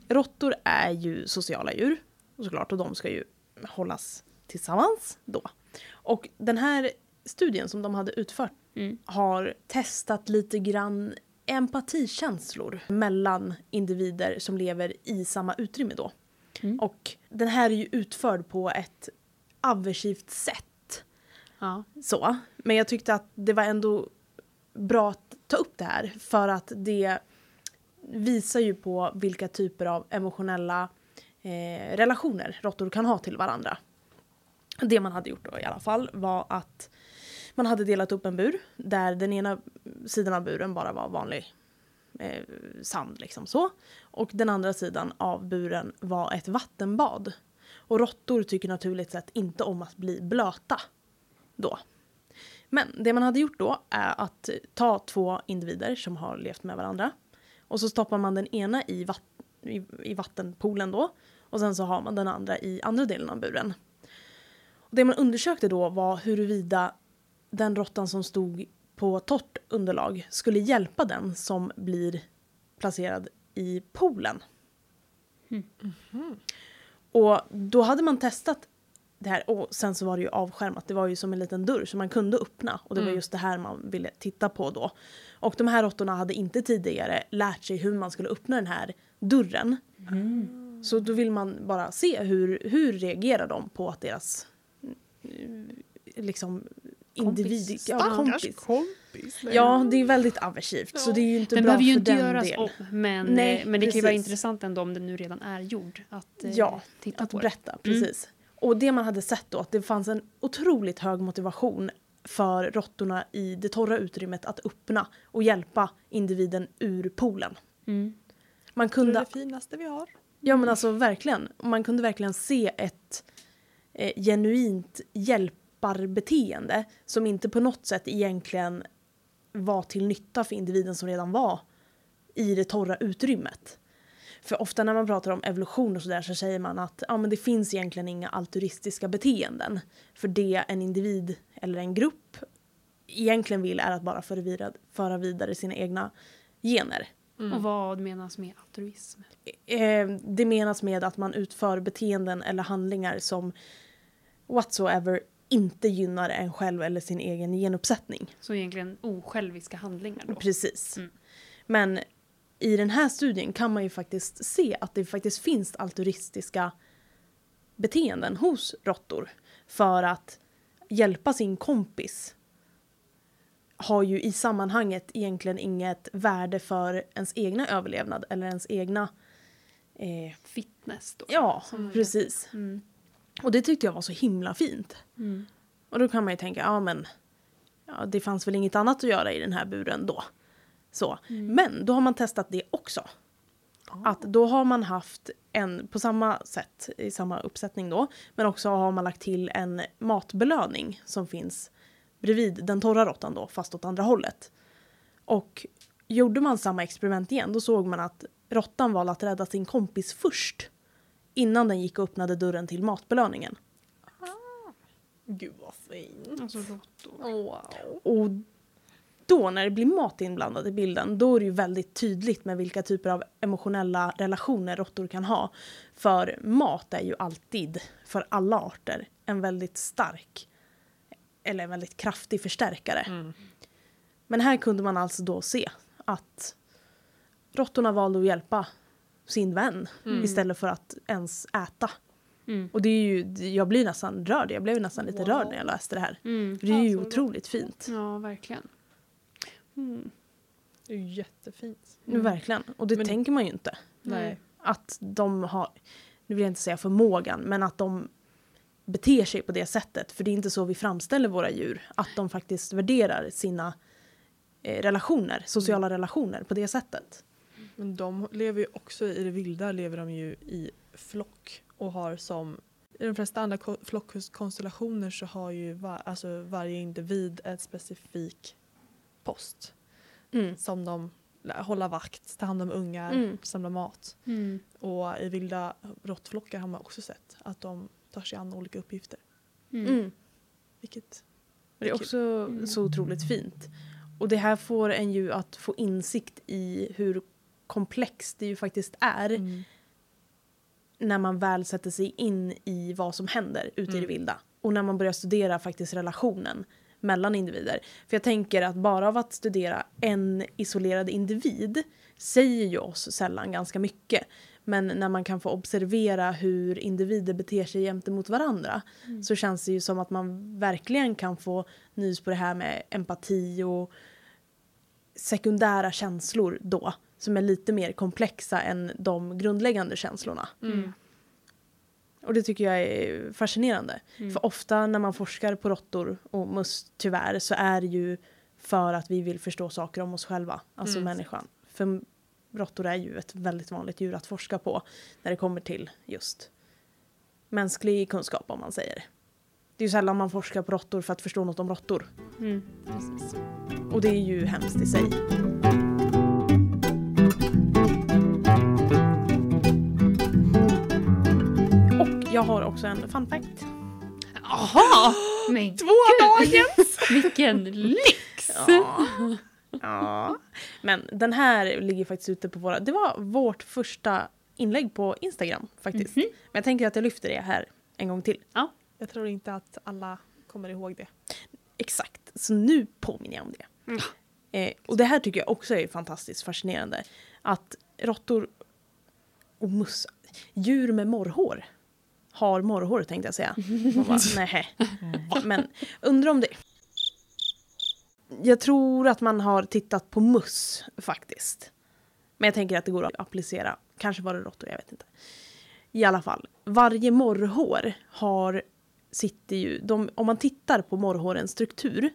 Råttor är ju sociala djur såklart och de ska ju hållas tillsammans då. Och den här studien som de hade utfört Mm. har testat lite grann empatikänslor mellan individer som lever i samma utrymme då. Mm. Och den här är ju utförd på ett aversivt sätt. Ja. Så. Men jag tyckte att det var ändå bra att ta upp det här för att det visar ju på vilka typer av emotionella eh, relationer råttor kan ha till varandra. Det man hade gjort då i alla fall var att man hade delat upp en bur där den ena sidan av buren bara var vanlig eh, sand liksom så. Och den andra sidan av buren var ett vattenbad. Och råttor tycker naturligt sett inte om att bli blöta då. Men det man hade gjort då är att ta två individer som har levt med varandra och så stoppar man den ena i, vatt- i, i vattenpoolen då och sen så har man den andra i andra delen av buren. Och det man undersökte då var huruvida den råttan som stod på torrt underlag skulle hjälpa den som blir placerad i poolen. Och då hade man testat det här och sen så var det ju avskärmat. Det var ju som en liten dörr som man kunde öppna och det var Mm. just det här man ville titta på då. Och de här råttorna hade inte tidigare lärt sig hur man skulle öppna den här dörren. Så då vill man bara se hur, hur reagerar de på att deras mm, liksom individ, Kompis. ja, kompis. kompis. Ja, det är väldigt aversivt så det är ju inte Den bra behöver ju inte göras del. om, men, Nej, eh, men det kan ju vara precis. intressant ändå om den nu redan är gjord. Att eh, Ja, titta Att på det. berätta, precis. Och det man hade sett då, att det fanns en otroligt hög motivation för råttorna i det torra utrymmet att öppna och hjälpa individen ur poolen. Mm. Man Det är kunde, det finaste vi har. ja men alltså verkligen, man kunde verkligen se ett eh, genuint hjälparbeteende som inte på något sätt egentligen var till nytta för individen som redan var i det torra utrymmet. För ofta när man pratar om evolution och sådär så säger man att ja, men det finns egentligen inga altruistiska beteenden. För det en individ eller en grupp egentligen vill är att bara föra vidare, föra vidare sina egna gener. Och vad menas med altruism? Eh, det menas med att man utför beteenden eller handlingar som whatsoever inte gynnar en själv eller sin egen genuppsättning. Så egentligen osjälviska handlingar då? Precis. Mm. Men i den här studien kan man ju faktiskt se att det faktiskt finns altruistiska beteenden hos råttor för att hjälpa sin kompis har ju i sammanhanget egentligen inget värde för ens egna överlevnad eller ens egna... Eh, Fitness då? ja, precis. Mm. Och det tyckte jag var så himla fint. Mm. Och då kan man ju tänka, ja men ja, det fanns väl inget annat att göra i den här buren då. Så. Men då har man testat det också. Att då har man haft en, på samma sätt, i samma uppsättning då, men också har man lagt till en matbelöning som finns bredvid den torra råttan då, fast åt andra hållet. Och gjorde man samma experiment igen, då såg man att råttan valde att rädda sin kompis först. Innan den gick och öppnade dörren till matbelöningen. Gud vad fint. Alltså råttor. Wow. Och då när det blir mat inblandad i bilden, då är det ju väldigt tydligt med vilka typer av emotionella relationer råttor kan ha. För mat är ju alltid, för alla arter, en väldigt stark eller en väldigt kraftig förstärkare. Mm. Men här kunde man alltså då se att råttorna valde att hjälpa sin vän istället för att ens äta. Mm. Och det är ju, jag blir nästan rörd, jag blev nästan lite Wow. rörd när jag läste det här. Mm. För det är ju Alltså, otroligt fint. Ja, verkligen. Mm. Det är ju jättefint. Mm. Verkligen. Och det Men- tänker man ju inte. Nej. Att de har, nu vill jag inte säga förmågan, men att de beter sig på det sättet. För det är inte så vi framställer våra djur. Att de faktiskt värderar sina eh, relationer, sociala relationer på det sättet. Men de lever ju också i det vilda lever de ju i flock och har som i de flesta andra ko- flockkonstellationer så har ju var, alltså varje individ ett specifik post Mm. som de håller vakt, tar hand om ungar, Mm. samlar mat. Mm. Och i vilda råttflockar har man också sett att de tar sig an olika uppgifter. Mm. Mm. Vilket Det är också så otroligt fint. Och det här får en ju att få insikt i hur komplext det ju faktiskt är mm. när man väl sätter sig in i vad som händer ute i det Mm. vilda. Och när man börjar studera faktiskt relationen mellan individer. För jag tänker att bara av att studera en isolerad individ säger ju oss sällan ganska mycket. Men när man kan få observera hur individer beter sig gentemot varandra så känns det ju som att man verkligen kan få nys på det här med empati och sekundära känslor då som är lite mer komplexa än de grundläggande känslorna. Mm. Och det tycker jag är fascinerande. Mm. För ofta när man forskar på råttor och möss tyvärr så är det ju för att vi vill förstå saker om oss själva, alltså Mm. människan. För råttor är ju ett väldigt vanligt djur att forska på när det kommer till just mänsklig kunskap om man säger. Det är ju sällan man forskar på råttor för att förstå något om råttor. Mm. Och det är ju hemskt i sig. Och jag har också en fun fact. Jaha! Men [GASPS] Två dagens! [LAUGHS] vilken lyx! Ja. ja. Men den här ligger faktiskt ute på våra... Det var vårt första inlägg på Instagram faktiskt. Mhm. Men jag tänker att jag lyfter det här en gång till. Jag tror inte att alla kommer ihåg det. Exakt, så nu påminner jag om det. Mm. Eh, och det här tycker jag också är fantastiskt fascinerande. Att råttor och mus, djur med morrhår har morrhår tänkte jag säga. [LAUGHS] Man bara, nähä. Men undrar om det... jag tror att man har tittat på muss faktiskt. Men jag tänker att det går att applicera. Kanske var det råttor, jag vet inte. I alla fall, varje morrhår har, sitter ju, de, om man tittar på morrhårens struktur,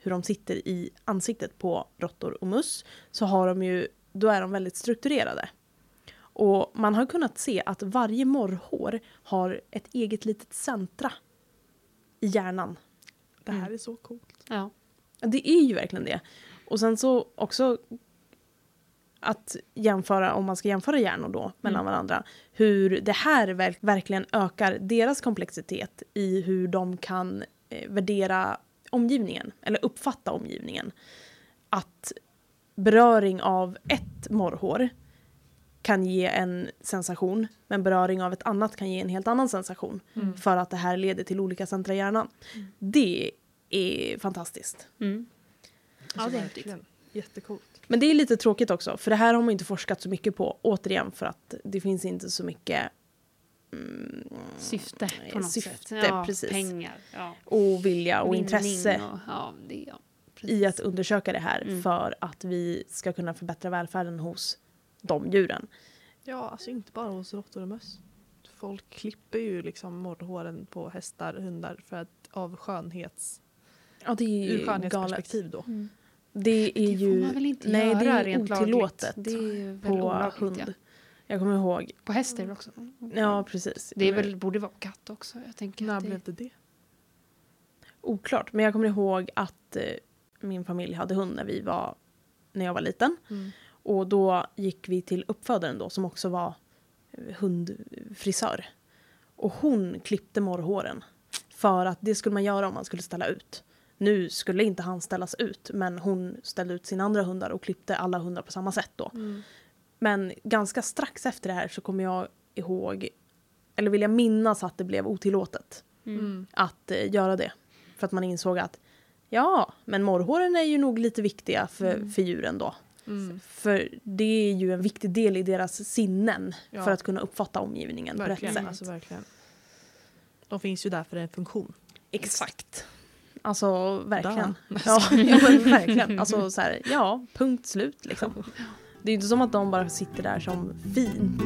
hur de sitter i ansiktet på råttor och muss, så har de ju, då är de väldigt strukturerade. Och man har kunnat se att varje morrhår har ett eget litet centra i hjärnan. Det här Mm. är så coolt. Ja. Det är ju verkligen det. Och sen så också att jämföra, om man ska jämföra hjärnor då mellan Mm. varandra, hur det här verk- verkligen ökar deras komplexitet i hur de kan eh, värdera omgivningen, eller uppfatta omgivningen. Att beröring av ett morrhår kan ge en sensation, men beröring av ett annat kan ge en helt annan sensation. Mm. För att det här leder till olika centra i hjärnan. Det är fantastiskt. Mm. Ja, Alltså, det är häftigt. verkligen. Jättecoolt. Men det är lite tråkigt också, för det här har man inte forskat så mycket på. Återigen för att det finns inte så mycket mm, Syfte på något Syfte, sätt. Ja, precis. Pengar. Ja. och vilja och Vinning intresse Och, ja, det, ja. i att undersöka det här Mm. för att vi ska kunna förbättra välfärden hos de djuren. Ja, alltså inte bara hos råttor och möss. Folk klipper ju liksom morrhåren på hästar, hundar för att av skönhets, Ja, det är ur skönhetsperspektiv då. Mm. Det är Det ju... får man väl inte nej, göra det är rent otillåtet lagligt. Det är väl på olagligt, hund. Ja. Jag kommer ihåg. På häst är det också. Ja, precis. Det är väl, borde vara katt också. Jag tänker När det, blev det det? Oklart, men jag kommer ihåg att eh, min familj hade hund när vi var... När jag var liten. Mm. Och då gick vi till uppfödaren då som också var eh, hundfrisör. Och hon klippte morrhåren. För att det skulle man göra om man skulle ställa ut. Nu skulle inte han ställas ut men hon ställde ut sina andra hundar och klippte alla hundar på samma sätt då. Mm. Men ganska strax efter det här så kommer jag ihåg, eller vill jag minnas att det blev otillåtet Mm. att eh, göra det. För att man insåg att ja, men morrhåren är ju nog lite viktiga för, Mm. för djuren då. Mm. För det är ju en viktig del i deras sinnen Ja. för att kunna uppfatta omgivningen på rätt Verkligen, sätt. alltså verkligen. De finns ju där för en funktion. Exakt. Alltså verkligen. Ja, [LAUGHS] ja verkligen. Alltså så här, ja, punkt slut liksom. [LAUGHS] Det är ju inte som att de bara sitter där som fint.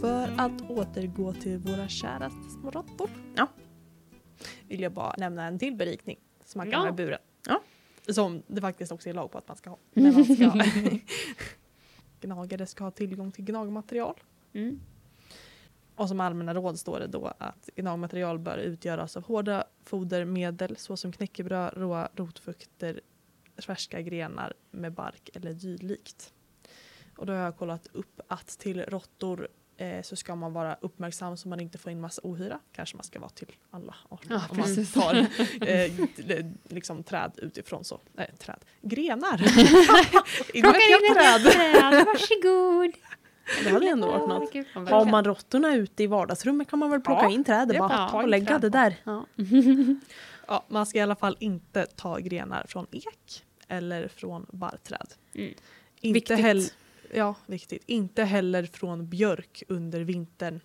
För att återgå till våra käraste små råttor. Ja. Vill jag bara nämna en till berikning som man kan Ja. ha i buren. Ja. Som det faktiskt också är lag på att man ska ha. [LAUGHS] När man ska [LAUGHS] gnagare ska ha tillgång till gnagmaterial. Mm. Och som allmänna råd står det då att gnagmaterial bör utgöras av hårda fodermedel såsom knäckebröd, råa rotfrukter, färska grenar med bark eller dylikt. Och då har jag kollat upp att till råttor eh, så ska man vara uppmärksam så man inte får in massa ohyra. Kanske man ska vara till alla arter. Ja, om man tar [LAUGHS] eh, t- liksom träd utifrån så. Nej, träd. Grenar! [LAUGHS] [LAUGHS] Vet jag träd! träd. Varsågod. Det hade ändå varit något. Gud, Har man råttorna ute i vardagsrummet kan man väl plocka Ja, in trädet bara och lägga det där. Ja. [LAUGHS] Ja, man ska i alla fall inte ta grenar från ek eller från barrträd. Mm. Inte Viktigt. heller, ja, viktigt. Inte heller från björk under vintern.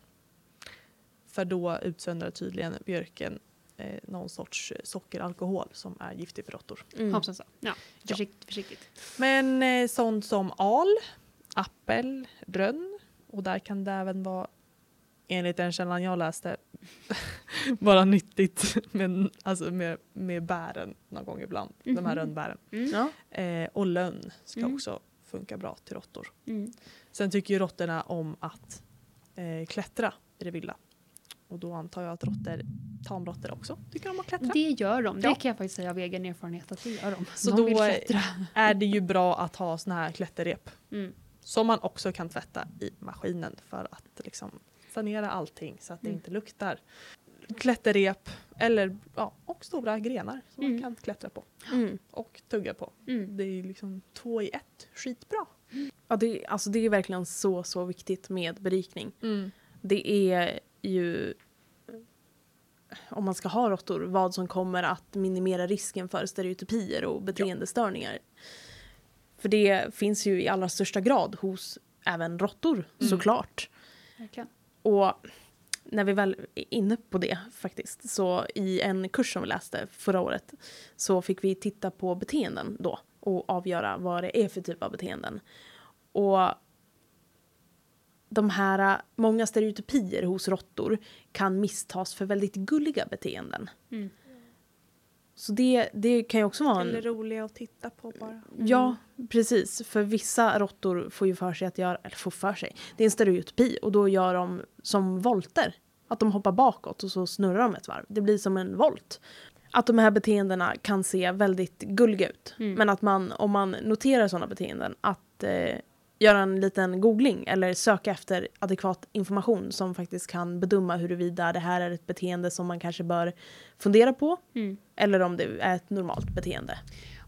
För då utsöndrar tydligen björken eh, någon sorts sockeralkohol som är giftig för råttor. Mm. Så. Ja, försiktigt, försiktigt. Men eh, sånt som al, appel, rönn och där kan det även vara enligt den källan jag läste [LAUGHS] vara nyttigt med, alltså med, med bären någon gång ibland. De här Mhm. rönnbären. Mm. Eh, och lönn ska Mm. också funka bra till råttor. Mm. Sen tycker ju råttorna om att eh, klättra i det vilda. Och då antar jag att råttor, tamråttor också tycker om att klättra. Det gör de. Det Ja. kan jag faktiskt säga av egen erfarenhet att det gör de. Så de då. Är det ju bra att ha såna här klätterrep. Mm. Som man också kan tvätta i maskinen för att liksom sanera allting så att det Mm. inte luktar. Klätterrep eller ja, och stora grenar som Mm. man kan klättra på Mm. och tugga på. Mm. Det är liksom två i ett, skitbra. Ja, det, alltså det är verkligen så, så viktigt med berikning. Det är ju, om man ska ha råttor, vad som kommer att minimera risken för stereotypier och beteendestörningar. För det finns ju i allra största grad hos även råttor Mm. såklart. verkligen. Och när vi väl är inne på det faktiskt, så i en kurs som vi läste förra året så fick vi titta på beteenden då och avgöra vad det är för typ av beteenden. Och de här, många stereotypier hos råttor kan misstas för väldigt gulliga beteenden. Mm. Så det, det kan ju också vara en... Eller roliga att titta på bara. Ja, precis. För vissa råttor får ju för sig att göra, eller får för sig, det är en stereotypi och då gör de som volter. Att de hoppar bakåt och så snurrar de ett varv. Det blir som en volt. Att de här beteendena kan se väldigt gulliga ut. Mm. Men att man, om man noterar sådana beteenden, att eh, göra en liten googling eller söka efter adekvat information som faktiskt kan bedöma huruvida det här är ett beteende som man kanske bör fundera på Mm. eller om det är ett normalt beteende.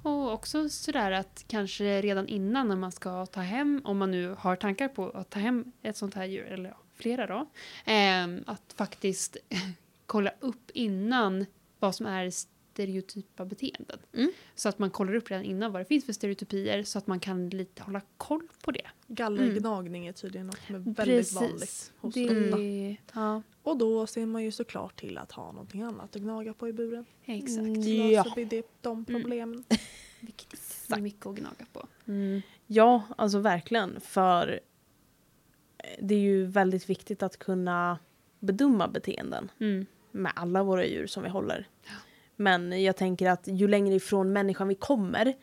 Och också sådär att kanske redan innan när man ska ta hem, om man nu har tankar på att ta hem ett sånt här djur, eller ja, flera då, ehm, att faktiskt [LAUGHS] kolla upp innan vad som är stereotypa beteenden. Mm. Så att man kollar upp redan innan vad det finns för stereotypier så att man kan lite hålla koll på det. Gallergnagning är tydligen något som är väldigt vanligt hos det, råtta. Ja, Och då ser man ju såklart till att ha någonting annat att gnaga på i buren. exakt. Mm. Så Ja. löser vi det, de problemen. [LAUGHS] Viktigt. Det är mycket att gnaga på. Ja, alltså verkligen. För det är ju väldigt viktigt att kunna bedöma beteenden Mm. med alla våra djur som vi håller. Men jag tänker att ju längre ifrån människan vi kommer,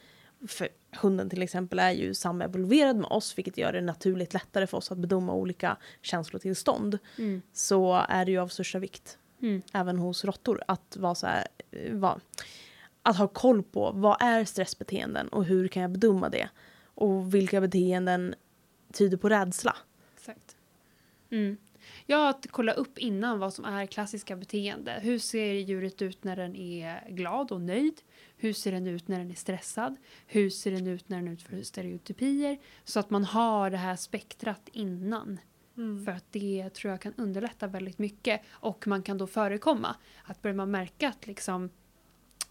för hunden till exempel är ju samevolverad med oss, vilket gör det naturligt lättare för oss att bedöma olika känslotillstånd, Mm. så är det ju av största vikt, Mm. även hos råttor, att vara så här, vara, att ha koll på vad är stressbeteenden och hur kan jag bedöma det? Och vilka beteenden tyder på rädsla? Exakt. Mm. Ja, att kolla upp innan vad som är klassiska beteende. Hur ser djuret ut när den är glad och nöjd? Hur ser den ut när den är stressad? Hur ser den ut när den utför stereotypier? Så att man har det här spektrat innan. Mm. För att det tror jag kan underlätta väldigt mycket. Och man kan då förekomma. Att börjar man märka att liksom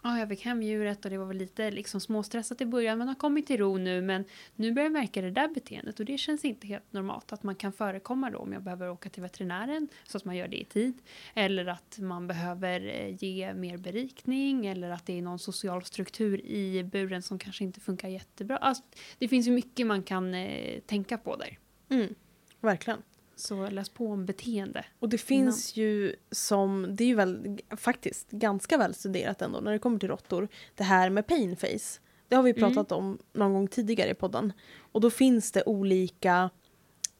Ja, jag fick hem djuret och det var väl lite liksom småstressat i början men har kommit till ro nu. Men nu börjar jag märka det där beteendet och det känns inte helt normalt. Att man kan förekomma då om jag behöver åka till veterinären så att man gör det i tid. Eller att man behöver eh, ge mer berikning eller att det är någon social struktur i buren som kanske inte funkar jättebra. Alltså, det finns ju mycket man kan eh, tänka på där. Mm, verkligen. Så läs på om beteende. Och det finns ju som, det är ju väl faktiskt ganska väl studerat ändå när det kommer till råttor, det här med pain face. Det har vi Mm. pratat om någon gång tidigare i podden. Och då finns det olika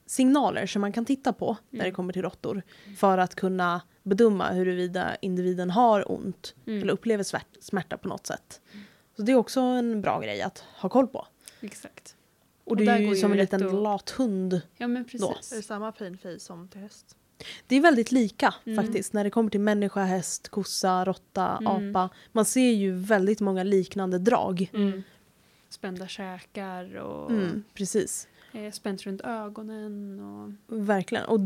signaler som man kan titta på när det Mm. kommer till råttor för att kunna bedöma huruvida individen har ont Mm. eller upplever smärta på något sätt. Så det är också en bra grej att ha koll på. Exakt. Och Och det där är ju som en liten att- lat hund Ja men Är det precis. samma painface som till häst? Det är väldigt lika Mm. faktiskt när det kommer till människa, häst, kossa, råtta, Mm. apa. Man ser ju väldigt många liknande drag. Mm. Spända käkar och Mm, precis, eh, spänt runt ögonen. Och, verkligen. Och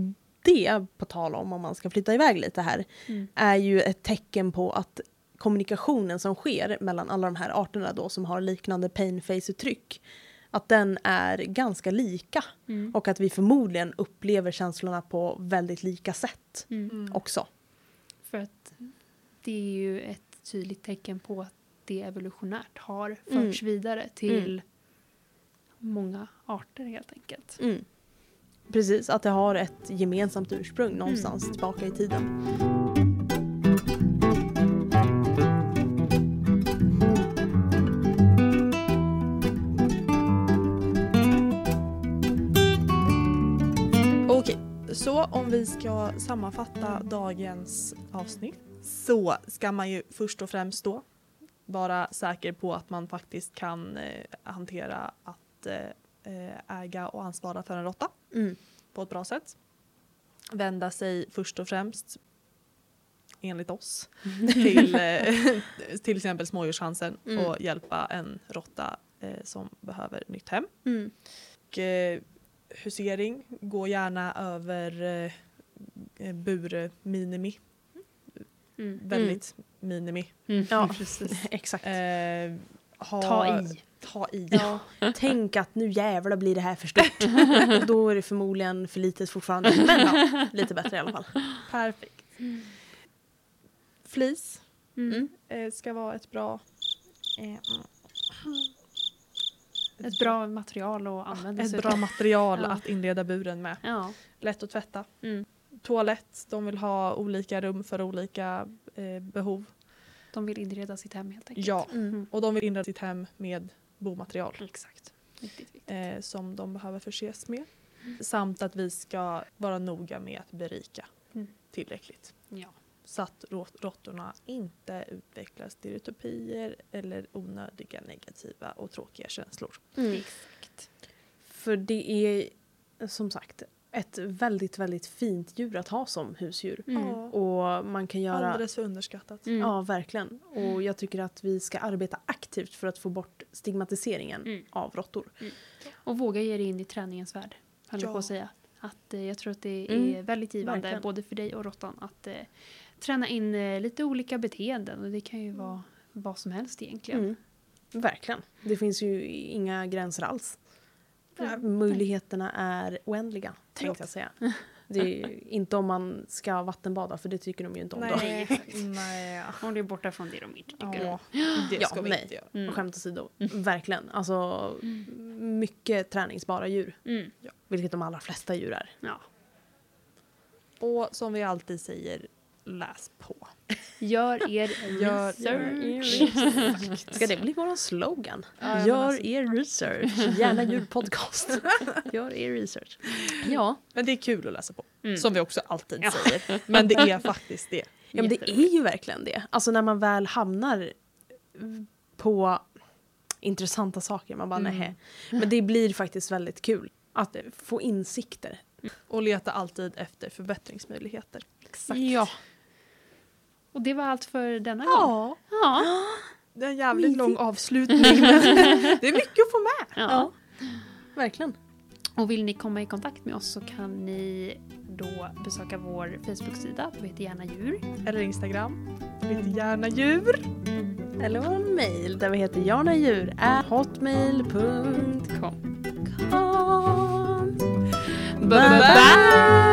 det, på tal om om man ska flytta iväg lite här, mm. är ju ett tecken på att kommunikationen som sker mellan alla de här arterna då som har liknande pain face-uttryck, att den är ganska lika. Mm. Och att vi förmodligen upplever känslorna på väldigt lika sätt Mm. också. För att det är ju ett tydligt tecken på att det evolutionärt har Mm. förts vidare till många arter helt enkelt. Mm. Precis, att det har ett gemensamt ursprung någonstans tillbaka i tiden. Om vi ska sammanfatta dagens avsnitt så ska man ju först och främst då vara säker på att man faktiskt kan eh, hantera att eh, äga och ansvara för en råtta Mm. på ett bra sätt. Vända sig först och främst enligt oss till [LAUGHS] eh, till exempel smådjurschansen Mm. och hjälpa en råtta eh, som behöver nytt hem. Mm. Och, eh, husering, gå gärna över eh, eh, burminimi. Mm. Väldigt minimi. Mm. Ja, [LAUGHS] Precis. [LAUGHS] exakt. Eh, ha, Ta i. Ta i. Ja. [LAUGHS] Tänk att nu jävlar blir det här för stort. Och då är det förmodligen för litet fortfarande. Men ja, lite bättre i alla fall. Perfekt. Flis Mm. eh, ska vara ett bra... Eh, Ett bra material att använda ett sig bra material Ja. att inreda buren med. Ja. Lätt att tvätta. Mm. Toalett, de vill ha olika rum för olika eh, behov. De vill inreda sitt hem helt enkelt. Ja, Mm. och de vill inreda sitt hem med bomaterial Exakt. Viktigt. eh, som de behöver förses med. Samt att vi ska vara noga med att berika Mm. tillräckligt. Ja. Så att råttorna inte utvecklar stereotypier eller onödiga negativa och tråkiga känslor. Mm. Exakt. För det är som sagt ett väldigt, väldigt fint djur att ha som husdjur. Mm. Och man kan göra... alldeles för underskattat. Mm. Ja, verkligen. Och jag tycker att vi ska arbeta aktivt för att få bort stigmatiseringen Mm. av råttor. Och våga ge dig in i träningens värld. Höll jag Ja. på att säga. Att, eh, jag tror att det är Mm, väldigt givande verkligen. både för dig och råttan att eh, träna in eh, lite olika beteenden. Och det kan ju vara vad som helst egentligen. Mm. Verkligen. Det finns ju inga gränser alls. Nej. Möjligheterna är oändliga, tänkte jag säga. Det är [LAUGHS] inte om man ska vattenbada, för det tycker de ju inte om då. Nej. [LAUGHS] Nej. Om det är borta från det de inte tycker. Ja, det Ja, ska vi nej. inte göra. Mm. Skämt åsido. Verkligen. Alltså, mycket träningsbara djur. Mm. Vilket de allra flesta djur är. Ja. Och som vi alltid säger, läs på. Gör er research. Ska det bli vår slogan? Ja, Gör alltså- er research. Gärna djur podcast. [LAUGHS] Gör er research. Ja. Men det är kul att läsa på. Mm. Som vi också alltid Ja. säger. Men det är faktiskt det. Ja men det är ju verkligen det. Alltså när man väl hamnar på intressanta saker, man bara Mm. nej. Men det blir faktiskt väldigt kul att få insikter. Och leta alltid efter förbättringsmöjligheter. Exakt. Ja. Och det var allt för denna gång. Ja, Ja. [GASPS] det är en jävligt lång avslutning. [LAUGHS] Det är mycket att få med. ja. Verkligen. Och vill ni komma i kontakt med oss så kan ni då besöka vår Facebook-sida. Vi heter Gärna djur. Eller Instagram. Lite gärna djur. Eller vår mail där vi heter jarnadjur hotmail.com. Kom. Bye bye!